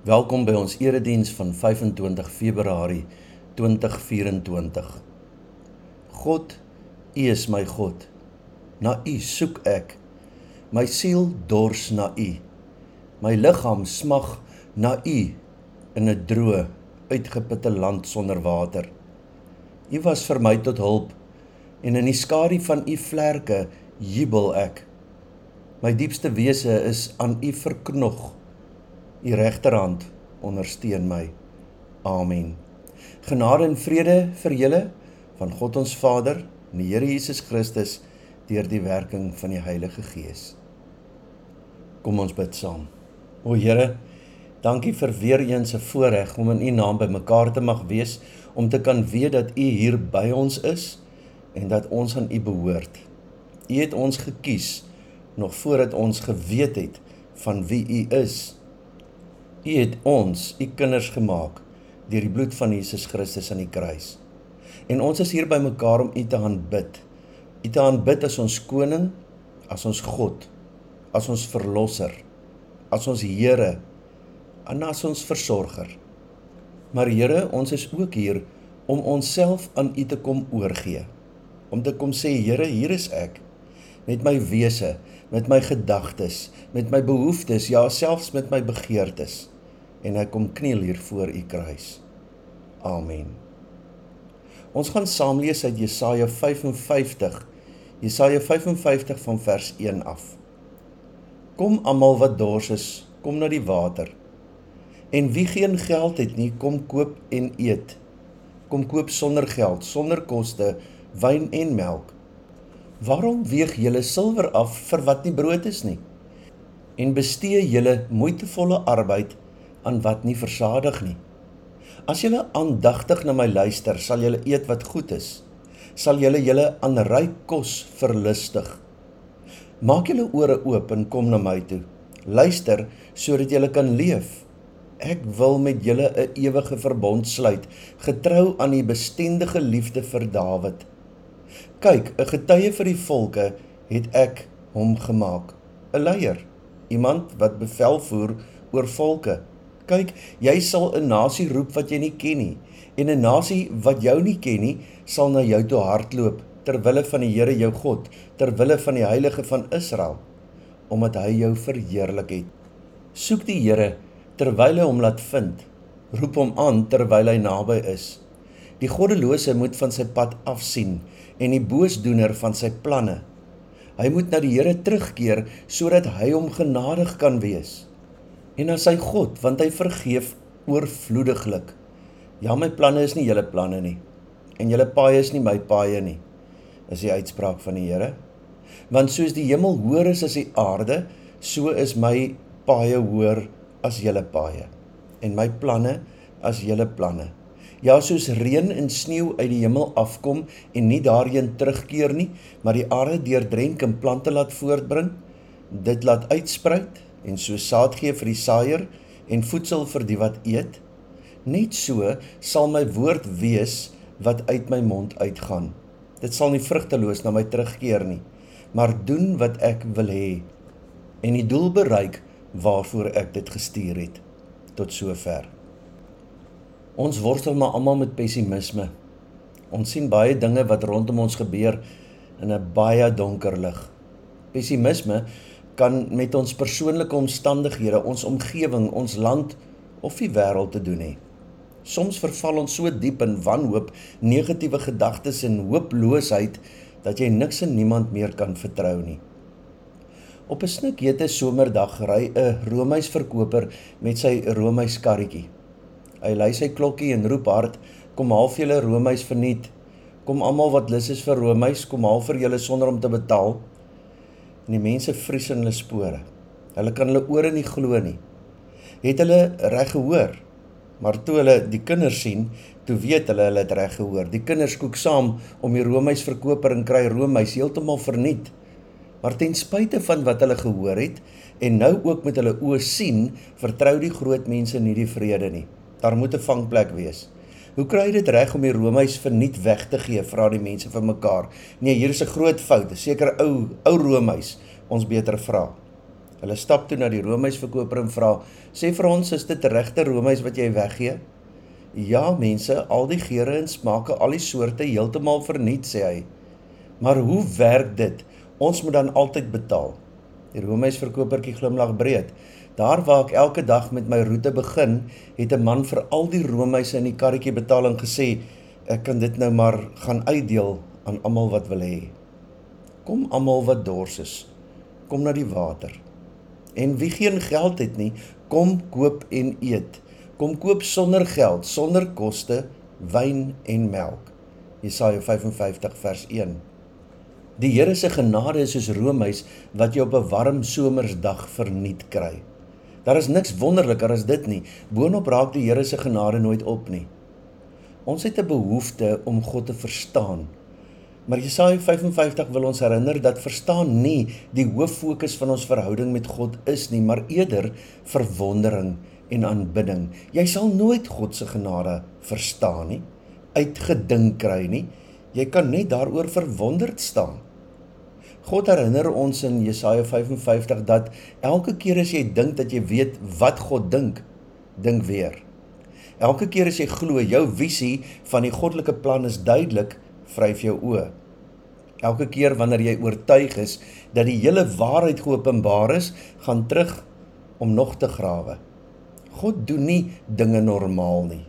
Welkom by ons erediens van 25 Februarie 2024. God, U is my God. Na U soek ek. My siel dors na U. My liggaam smag na U in 'n droë, uitgeputte land sonder water. U was vir my tot hulp en in die skadu van U vlerke jubel ek. My diepste wese is aan U verknog. U regterhand ondersteun my. Amen. Genade en vrede vir julle van God ons Vader en die Here Jesus Christus deur die werking van die Heilige Gees. Kom ons bid saam. O Here, dankie vir weer eens 'n voorreg om in U naam bymekaar te mag wees om te kan weet dat U hier by ons is en dat ons aan U behoort. U het ons gekies nog voordat ons geweet het van wie U is U het ons, u kinders gemaak deur die bloed van Jesus Christus aan die kruis. En ons is hier bymekaar om u te aanbid. U te aanbid as ons koning, as ons God, as ons verlosser, as ons Here en as ons versorger. Maar Here, ons is ook hier om onsself aan u te kom oorgee. Om te kom sê Here, hier is ek met my wese, met my gedagtes, met my behoeftes, ja selfs met my begeertes en ek kom kniel hier voor u kruis. Amen. Ons gaan saam lees uit Jesaja 55. Jesaja 55 van vers 1 af. Kom almal wat dors is, kom na die water. En wie geen geld het nie, kom koop en eet. Kom koop sonder geld, sonder koste, wyn en melk. Waarom weeg julle silwer af vir wat nie brood is nie? En bestee julle moeitevolle arbeid aan wat nie versadig nie. As julle aandagtig na my luister, sal julle eet wat goed is. Sal julle julle aan ryk kos verlustig. Maak julle ore oop en kom na my toe. Luister sodat julle kan leef. Ek wil met julle 'n ewige verbond sluit, getrou aan die bestendige liefde vir Dawid. Kyk, 'n getuie vir die volke het ek hom gemaak, 'n leier, iemand wat bevel voer oor volke. Kyk, jy sal 'n nasie roep wat jy nie ken nie en 'n nasie wat jou nie ken nie sal na jou toe hardloop ter wille van die Here jou God, ter wille van die Heilige van Israel, omdat hy jou verheerlik het. Soek die Here terwyl hy hom laat vind. Roep hom aan terwyl hy naby is. Die goddelose moet van sy pad afsien en die boosdoener van sy planne. Hy moet na die Here terugkeer sodat hy hom genadig kan wees en aan sy God, want hy vergeef oorvloediglik. Ja, my planne is nie julle planne nie en julle paaie is nie my paaie nie. Is die uitspraak van die Here. Want soos die hemel hoër is as die aarde, so is my paaie hoër as julle paaie en my planne as julle planne. Ja, soos reën en sneeu uit die hemel afkom en nie daarheen terugkeer nie, maar die aarde deurdrenk en plante laat voortbring, dit laat uitspruit en so saad gee vir die saaier en voedsel vir die wat eet, net so sal my woord wees wat uit my mond uitgaan. Dit sal nie vrugteloos na my terugkeer nie, maar doen wat ek wil hê en die doel bereik waarvoor ek dit gestuur het. Tot sover. Ons worstel maar almal met pessimisme. Ons sien baie dinge wat rondom ons gebeur in 'n baie donker lig. Pessimisme kan met ons persoonlike omstandighede, ons omgewing, ons land of die wêreld te doen hê. Soms verval ons so diep in wanhoop, negatiewe gedagtes en hooploosheid dat jy niks en niemand meer kan vertrou nie. Op 'n snikhete somerdag ry 'n roomys verkoper met sy roomys karretjie. Hy lui sy klokkie en roep hard: "Kom haal vir julle roomys verniet. Kom almal wat lus is vir roomys, kom haal vir julle sonder om te betaal." En die mense vries in hulle spore. Hulle kan hulle ore nie glo nie. Het hulle reg gehoor? Maar toe hulle die kinders sien, toe weet hulle hulle het reg gehoor. Die kinders koek saam om die roomys verkoper en kry roomys heeltemal verniet. Maar ten spyte van wat hulle gehoor het en nou ook met hulle oë sien, vertrou die groot mense nie die vrede nie. Daar moet 'n vangplek wees. Hoe kry jy dit reg om die roomys verniet weg te gee? Vra die mense vir mekaar. Nee, hier is 'n groot fout. Seker ou ou roomys. Ons beter vra. Hulle stap toe na die roomysverkoper en vra: "Sê vir ons, is dit regte roomys wat jy weggee?" "Ja, mense, al die geure en smake, al die soorte heeltemal verniet," sê hy. "Maar hoe werk dit? Ons moet dan altyd betaal." Die roomysverkopertjie glimlag breed. Daar waar ek elke dag met my roete begin, het 'n man vir al die roomyse in die karretjie betaal en gesê: "Ek kan dit nou maar gaan uitdeel aan almal wat wil hê." Kom almal wat dors is, kom na die water. En wie geen geld het nie, kom koop en eet. Kom koop sonder geld, sonder koste, wyn en melk. Jesaja 55 vers 1. Die Here se genade is soos roomys wat jy op 'n warm somersdag verniet kry. Daar is niks wonderliker as dit nie. Boonop raak die Here se genade nooit op nie. Ons het 'n behoefte om God te verstaan. Maar Jesaja 55 wil ons herinner dat verstaan nie die hoof fokus van ons verhouding met God is nie, maar eerder verwondering en aanbidding. Jy sal nooit God se genade verstaan nie, uitgedink kry nie. Jy kan net daaroor verwonderd staan. God herinner ons in Jesaja 55 dat elke keer as jy dink dat jy weet wat God dink, dink weer. Elke keer as jy glo jou visie van die goddelike plan is duidelik, vryf jou oë. Elke keer wanneer jy oortuig is dat die hele waarheid geopenbaar is, gaan terug om nog te grawe. God doen nie dinge normaal nie.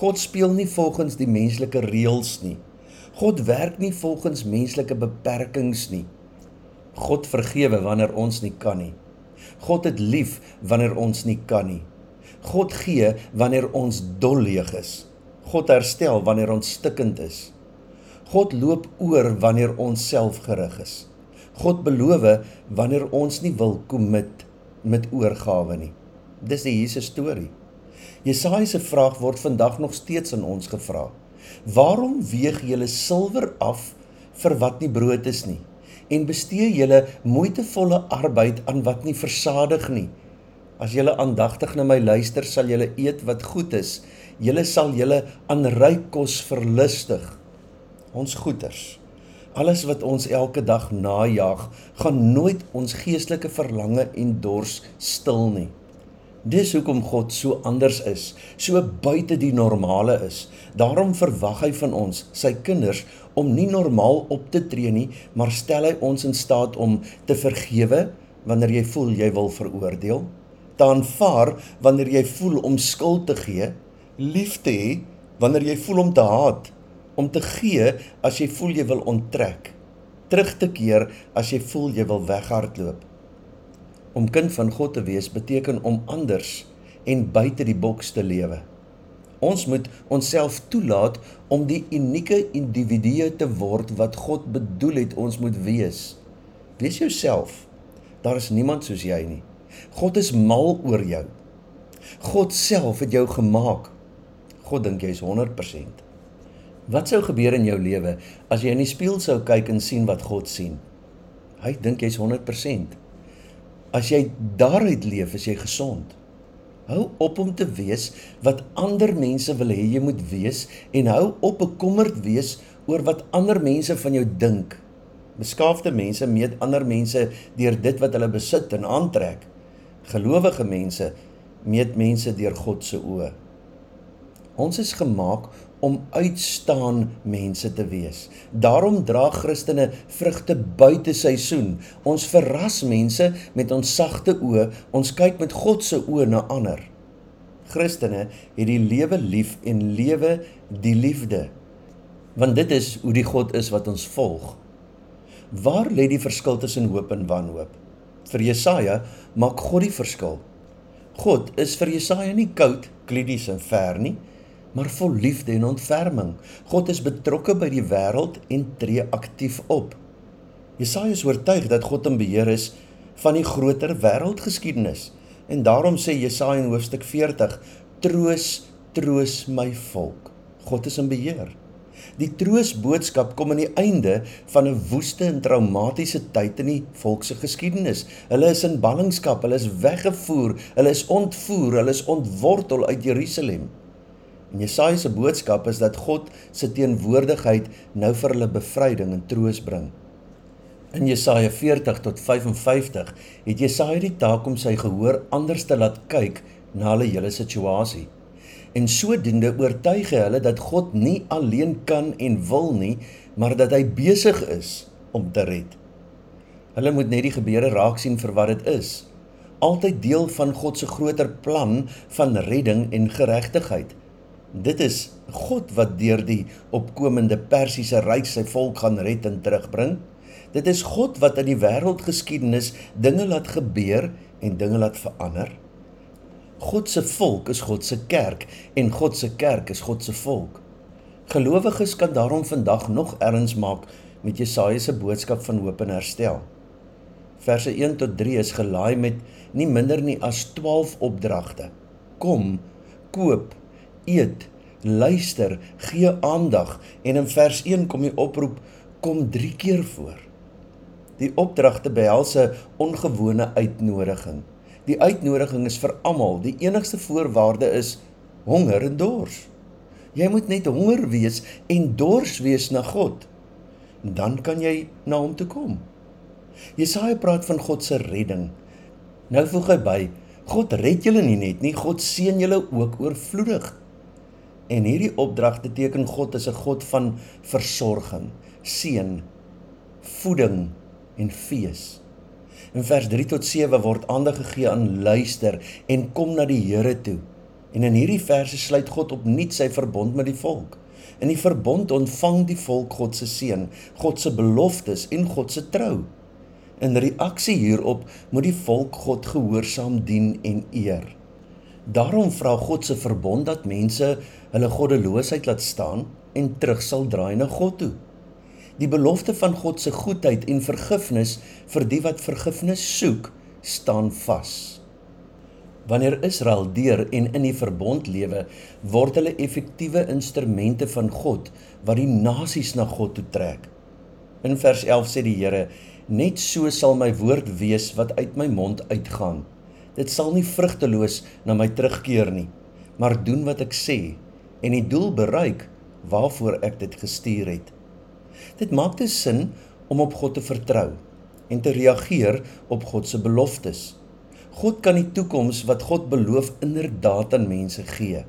God speel nie volgens die menslike reëls nie. God werk nie volgens menslike beperkings nie. God vergewe wanneer ons nie kan nie. God het lief wanneer ons nie kan nie. God gee wanneer ons dolleeg is. God herstel wanneer ons stikkend is. God loop oor wanneer ons self gerig is. God beloof wanneer ons nie wil commit met oorgawe nie. Dis die Jesus storie. Jesaja se vraag word vandag nog steeds aan ons gevra. Waarom weeg julle silwer af vir wat nie brood is nie en bestee julle moeitevolle arbeid aan wat nie versadig nie? As julle aandagtig na my luister, sal julle eet wat goed is. Julle sal julle aan ryk kos verlustig ons goeders. Alles wat ons elke dag najag, gaan nooit ons geestelike verlange en dors stil nie. Dis hoekom God so anders is, so buite die normale is. Daarom verwag hy van ons, sy kinders, om nie normaal op te tree nie, maar stel hy ons in staat om te vergewe wanneer jy voel jy wil veroordeel, te aanvaar wanneer jy voel om skuld te gee, lief te hê wanneer jy voel om te haat om te gee as jy voel jy wil onttrek, terug te keer as jy voel jy wil weghardloop. Om kind van God te wees beteken om anders en buite die boks te lewe. Ons moet onsself toelaat om die unieke individue te word wat God bedoel het ons moet wees. Wees jouself. Daar is niemand soos jy nie. God is mal oor jou. God self het jou gemaak. God dink jy is 100%. Wat sou gebeur in jou lewe as jy in die spieël sou kyk en sien wat God sien? Hy dink jy's 100%. As jy daaruit leef, is jy gesond. Hou op om te wees wat ander mense wil hê jy moet wees en hou op bekommerd wees oor wat ander mense van jou dink. Beskaafde mense meet ander mense deur dit wat hulle besit en aantrek. Gelowige mense meet mense deur God se oë. Ons is gemaak om uitstaan mense te wees. Daarom dra Christene vrugte buite seisoen. Ons verras mense met ons sagte oë, ons kyk met God se oë na ander. Christene het die lewe lief en lewe die liefde. Want dit is hoe die God is wat ons volg. Waar lê die verskil tussen hoop en wanhoop? Vir Jesaja maak God die verskil. God is vir Jesaja nie koud, klidies en ver nie maar vol liefde en ontferming. God is betrokke by die wêreld en tree aktief op. Jesaja is oortuig dat God in beheer is van die groter wêreldgeskiedenis. En daarom sê Jesaja in hoofstuk 40: Troos, troos my volk. God is in beheer. Die troosboodskap kom aan die einde van 'n woeste en traumatiese tyd in die volk se geskiedenis. Hulle is in ballingskap, hulle is weggevoer, hulle is ontvoer, hulle is ontwortel uit Jerusalem. En Jesaja se boodskap is dat God se teenwoordigheid nou vir hulle bevryding en troos bring. In Jesaja 40 tot 55 het Jesaja die taak om sy gehoor anders te laat kyk na hulle hele situasie. En sodoende oortuig hy hulle dat God nie alleen kan en wil nie, maar dat hy besig is om te red. Hulle moet net die gebeure raak sien vir wat dit is. Altyd deel van God se groter plan van redding en geregtigheid. Dit is God wat deur die opkomende Persiese ryk sy volk gaan red en terugbring. Dit is God wat in die wêreldgeskiedenis dinge laat gebeur en dinge laat verander. God se volk is God se kerk en God se kerk is God se volk. Gelowiges kan daarom vandag nog erns maak met Jesaja se boodskap van hoop en herstel. Verse 1 tot 3 is gelaai met nie minder nie as 12 opdragte. Kom, koop, eet, luister, gee aandag en in vers 1 kom die oproep kom 3 keer voor. Die opdragte behels 'n ongewone uitnodiging. Die uitnodiging is vir almal. Die enigste voorwaarde is honger en dors. Jy moet net honger wees en dors wees na God. Dan kan jy na hom toe kom. Jesaja praat van God se redding. Nou voeg hy by: God red julle nie net nie, God seën julle ook oorvloedig. En hierdie opdrag beteken God is 'n God van versorging, seën, voeding en fees. In vers 3 tot 7 word aandag gegee aan luister en kom na die Here toe. En in hierdie verse sluit God opnuut sy verbond met die volk. In die verbond ontvang die volk God se seën, God se beloftes en God se trou. In reaksie hierop moet die volk God gehoorsaam dien en eer. Daarom vra God se verbond dat mense hulle goddeloosheid laat staan en terug sal draai na God toe. Die belofte van God se goedheid en vergifnis vir die wat vergifnis soek, staan vas. Wanneer Israel deur en in die verbond lewe, word hulle effektiewe instrumente van God wat die nasies na God toe trek. In vers 11 sê die Here: Net so sal my woord wees wat uit my mond uitgaan. Dit sal nie vrugteloos na my terugkeer nie, maar doen wat ek sê en die doel bereik waarvoor ek dit gestuur het. Dit maak dus sin om op God te vertrou en te reageer op God se beloftes. God kan die toekoms wat God beloof inderdaad aan mense gee.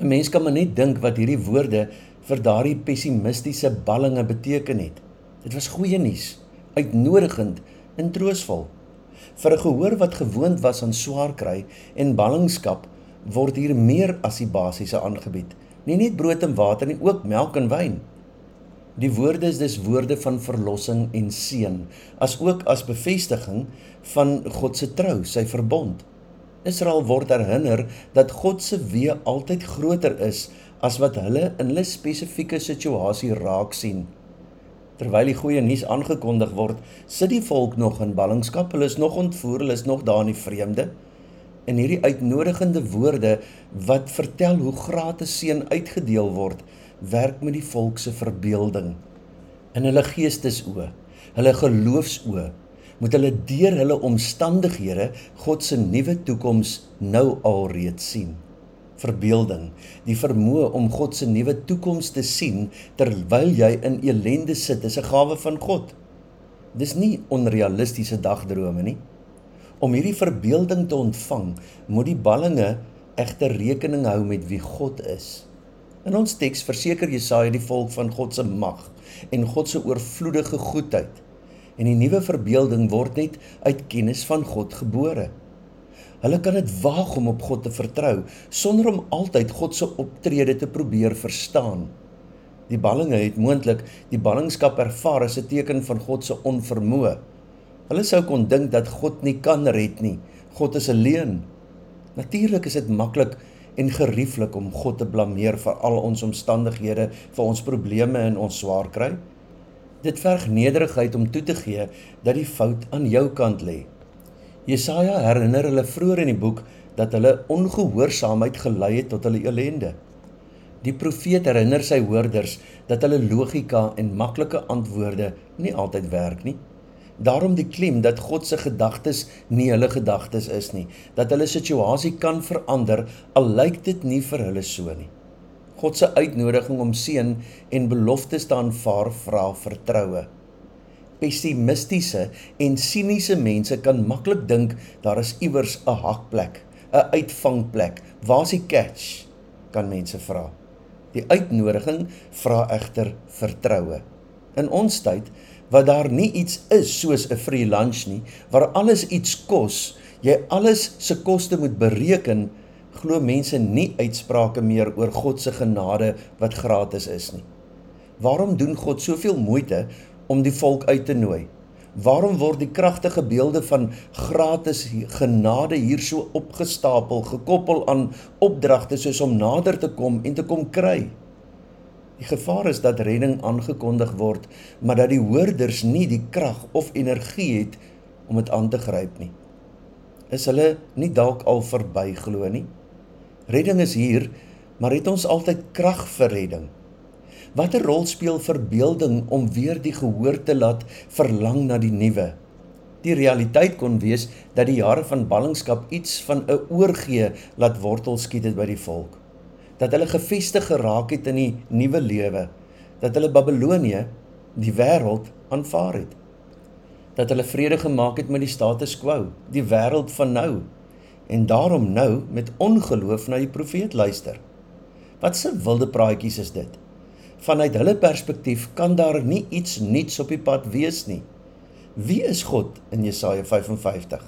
'n Mens kan maar net dink wat hierdie woorde vir daardie pessimistiese ballinge beteken het. Dit was goeie nuus uitnodigend en troosvol. Vir 'n gehoor wat gewoond was aan swaar kry en ballingskap, word hier meer as die basiese aangebied. Nie net brood en water nie, ook melk en wyn. Die woorde is dus woorde van verlossing en seën, as ook as bevestiging van God se trou, sy verbond. Israel word herinner dat God se weë altyd groter is as wat hulle in hulle spesifieke situasie raak sien. Terwyl die goeie nuus aangekondig word, sit die volk nog in ballingskap. Hulle is nog ontvoer, hulle is nog daar in die vreemde. En hierdie uitnodigende woorde wat vertel hoe gratis seën uitgedeel word, werk met die volk se verbeelding. In hulle geestesoë, hulle geloofsoë, moet hulle deur hulle omstandighede God se nuwe toekoms nou alreeds sien verbeelding, die vermoë om God se nuwe toekoms te sien terwyl jy in elende sit, is 'n gawe van God. Dis nie onrealistiese dagdrome nie. Om hierdie verbeelding te ontvang, moet die ballinge egter rekening hou met wie God is. In ons teks verseker Jesaja die volk van God se mag en God se oorvloedige goedheid. En die nuwe verbeelding word net uit kennis van God gebore. Hulle kan dit waag om op God te vertrou sonder om altyd God se optrede te probeer verstaan. Die ballinge het moontlik die ballingskap ervaar as 'n teken van God se onvermoë. Hulle sou kon dink dat God nie kan red nie. God is alleen. Natuurlik is dit maklik en gerieflik om God te blameer vir al ons omstandighede, vir ons probleme en ons swaar kry. Dit verg nederigheid om toe te gee dat die fout aan jou kant lê. Jesaja herinner hulle vroeër in die boek dat hulle ongehoorsaamheid gelei het tot hulle ellende. Die profeet herinner sy hoorders dat hulle logika en maklike antwoorde nie altyd werk nie. Daarom die klem dat God se gedagtes nie hulle gedagtes is nie, dat hulle situasie kan verander al lyk dit nie vir hulle so nie. God se uitnodiging om seën en beloftes te aanvaar vra vertroue. pessimistiese en siniese mense kan maklik dink daar is iewers 'n hakplek, 'n uitvangplek. Waar is die catch? kan mense vra. Die uitnodiging vra egter vertroue. In ons tyd waar daar nie iets is soos 'n free lunch nie, waar alles iets kos, jy alles se koste moet bereken, glo mense nie uitsprake meer oor God se genade wat gratis is nie. Waarom doen God soveel moeite om die volk uit te nooi? Waarom word die kragtige beelde van gratis genade hier so opgestapel, gekoppel aan opdragte soos om nader te kom en te kom kry? Die gevaar is dat redding aangekondig word, maar dat die hoorders nie die krag of energie het om dit aan te gryp nie. Is hulle nie dalk al verby glo nie? Redding is hier, maar het ons altyd krag vir redding? Watter rol speel verbeelding om weer die gehoor te laat verlang na die nuwe? Die realiteit kon wees dat die jare van ballingskap iets van 'n oorgee laat wortel skiet het by die volk. Dat hulle gefestig geraak het in die nuwe lewe, dat hulle Babelonie, die wêreld aanvaar het. Dat hulle vrede gemaak het met die status quo, die wêreld van nou en daarom nou met ongeloof na die profeet luister. Wat 'n wilde praatjies is dit? vanuit hulle perspektief kan daar nie iets nuuts op die pad wees nie. Wie is God in Jesaja 55?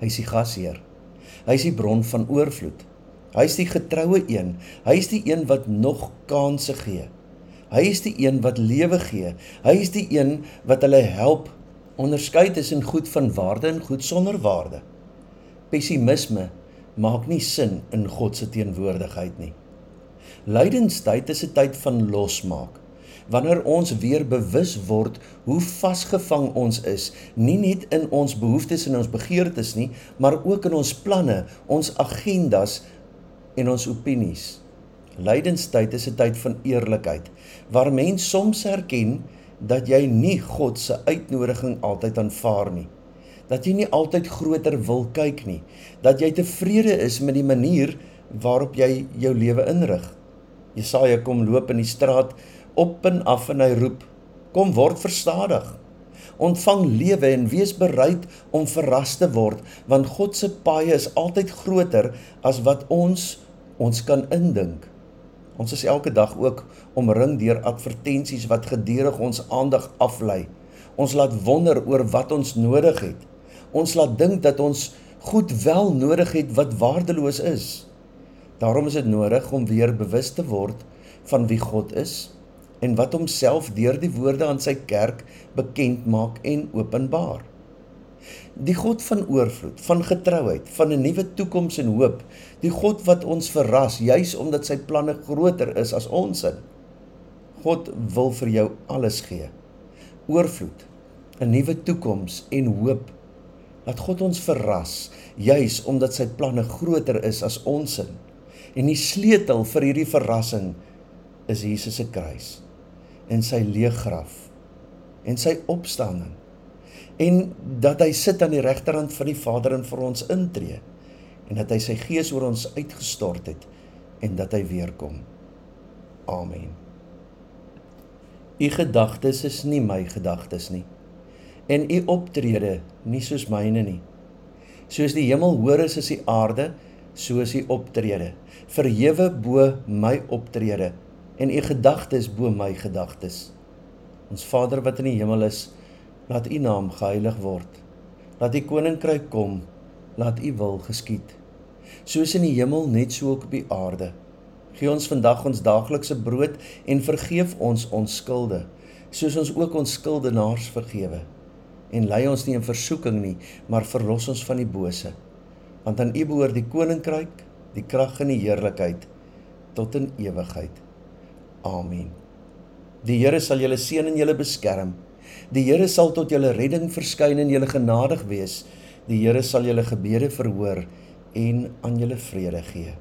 Hy is die gasheer. Hy is die bron van oorvloed. Hy is die getroue een. Hy is die een wat nog kansse gee. Hy is die een wat lewe gee. Hy is die een wat hulle help onderskei tussen goed van waarde en goed sonder waarde. Pessimisme maak nie sin in God se teenwoordigheid nie. Lydenstyd is 'n tyd van losmaak. Wanneer ons weer bewus word hoe vasgevang ons is, nie net in ons behoeftes en ons begeertes nie, maar ook in ons planne, ons agendas en ons opinies. Lydenstyd is 'n tyd van eerlikheid waar mens soms erken dat jy nie God se uitnodiging altyd aanvaar nie. Dat jy nie altyd groter wil kyk nie, dat jy tevrede is met die manier waarop jy jou lewe inrig. Jesaja kom loop in die straat op en af en hy roep: "Kom word verstadig. Ontvang lewe en wees bereid om verras te word, want God se paaie is altyd groter as wat ons ons kan indink." Ons is elke dag ook omring deur advertensies wat gedurig ons aandag aflei. Ons laat wonder oor wat ons nodig het. Ons laat dink dat ons goed wel nodig het wat waardeloos is. Daarom is dit nodig om weer bewus te word van wie God is en wat homself deur die woorde aan sy kerk bekend maak en openbaar. Die God van oorvloed, van getrouheid, van 'n nuwe toekoms en hoop, die God wat ons verras juis omdat sy planne groter is as ons in. God wil vir jou alles gee. Oorvloed, 'n nuwe toekoms en hoop. Laat God ons verras juis omdat sy planne groter is as ons in. En die sleutel vir hierdie verrassing is Jesus se kruis en sy leë graf en sy opstanding. En dat hy sit aan die regterhand van die Vader en vir ons intree en dat hy sy gees oor ons uitgestort het en dat hy weer kom. Amen. U gedagtes is nie my gedagtes nie en u optrede nie soos myne nie. Soos die hemel hoor is as die aarde, so is u optrede verhewe bo my optrede en u gedagtes bo my gedagtes. Ons Vader wat in die hemel is, laat u naam geheilig word. Laat u koninkryk kom, laat u wil geskied. Soos in die hemel net so ook op die aarde. Gee ons vandag ons daaglikse brood en vergeef ons ons skulde, soos ons ook ons skuldenaars vergewe. En lei ons nie in versoeking nie, maar verlos ons van die bose want aan U behoort die koninkryk, die krag en die heerlikheid tot in ewigheid. Amen. Die Here sal julle seën en julle beskerm. Die Here sal tot julle redding verskyn en julle genadig wees. Die Here sal julle gebede verhoor en aan julle vrede gee.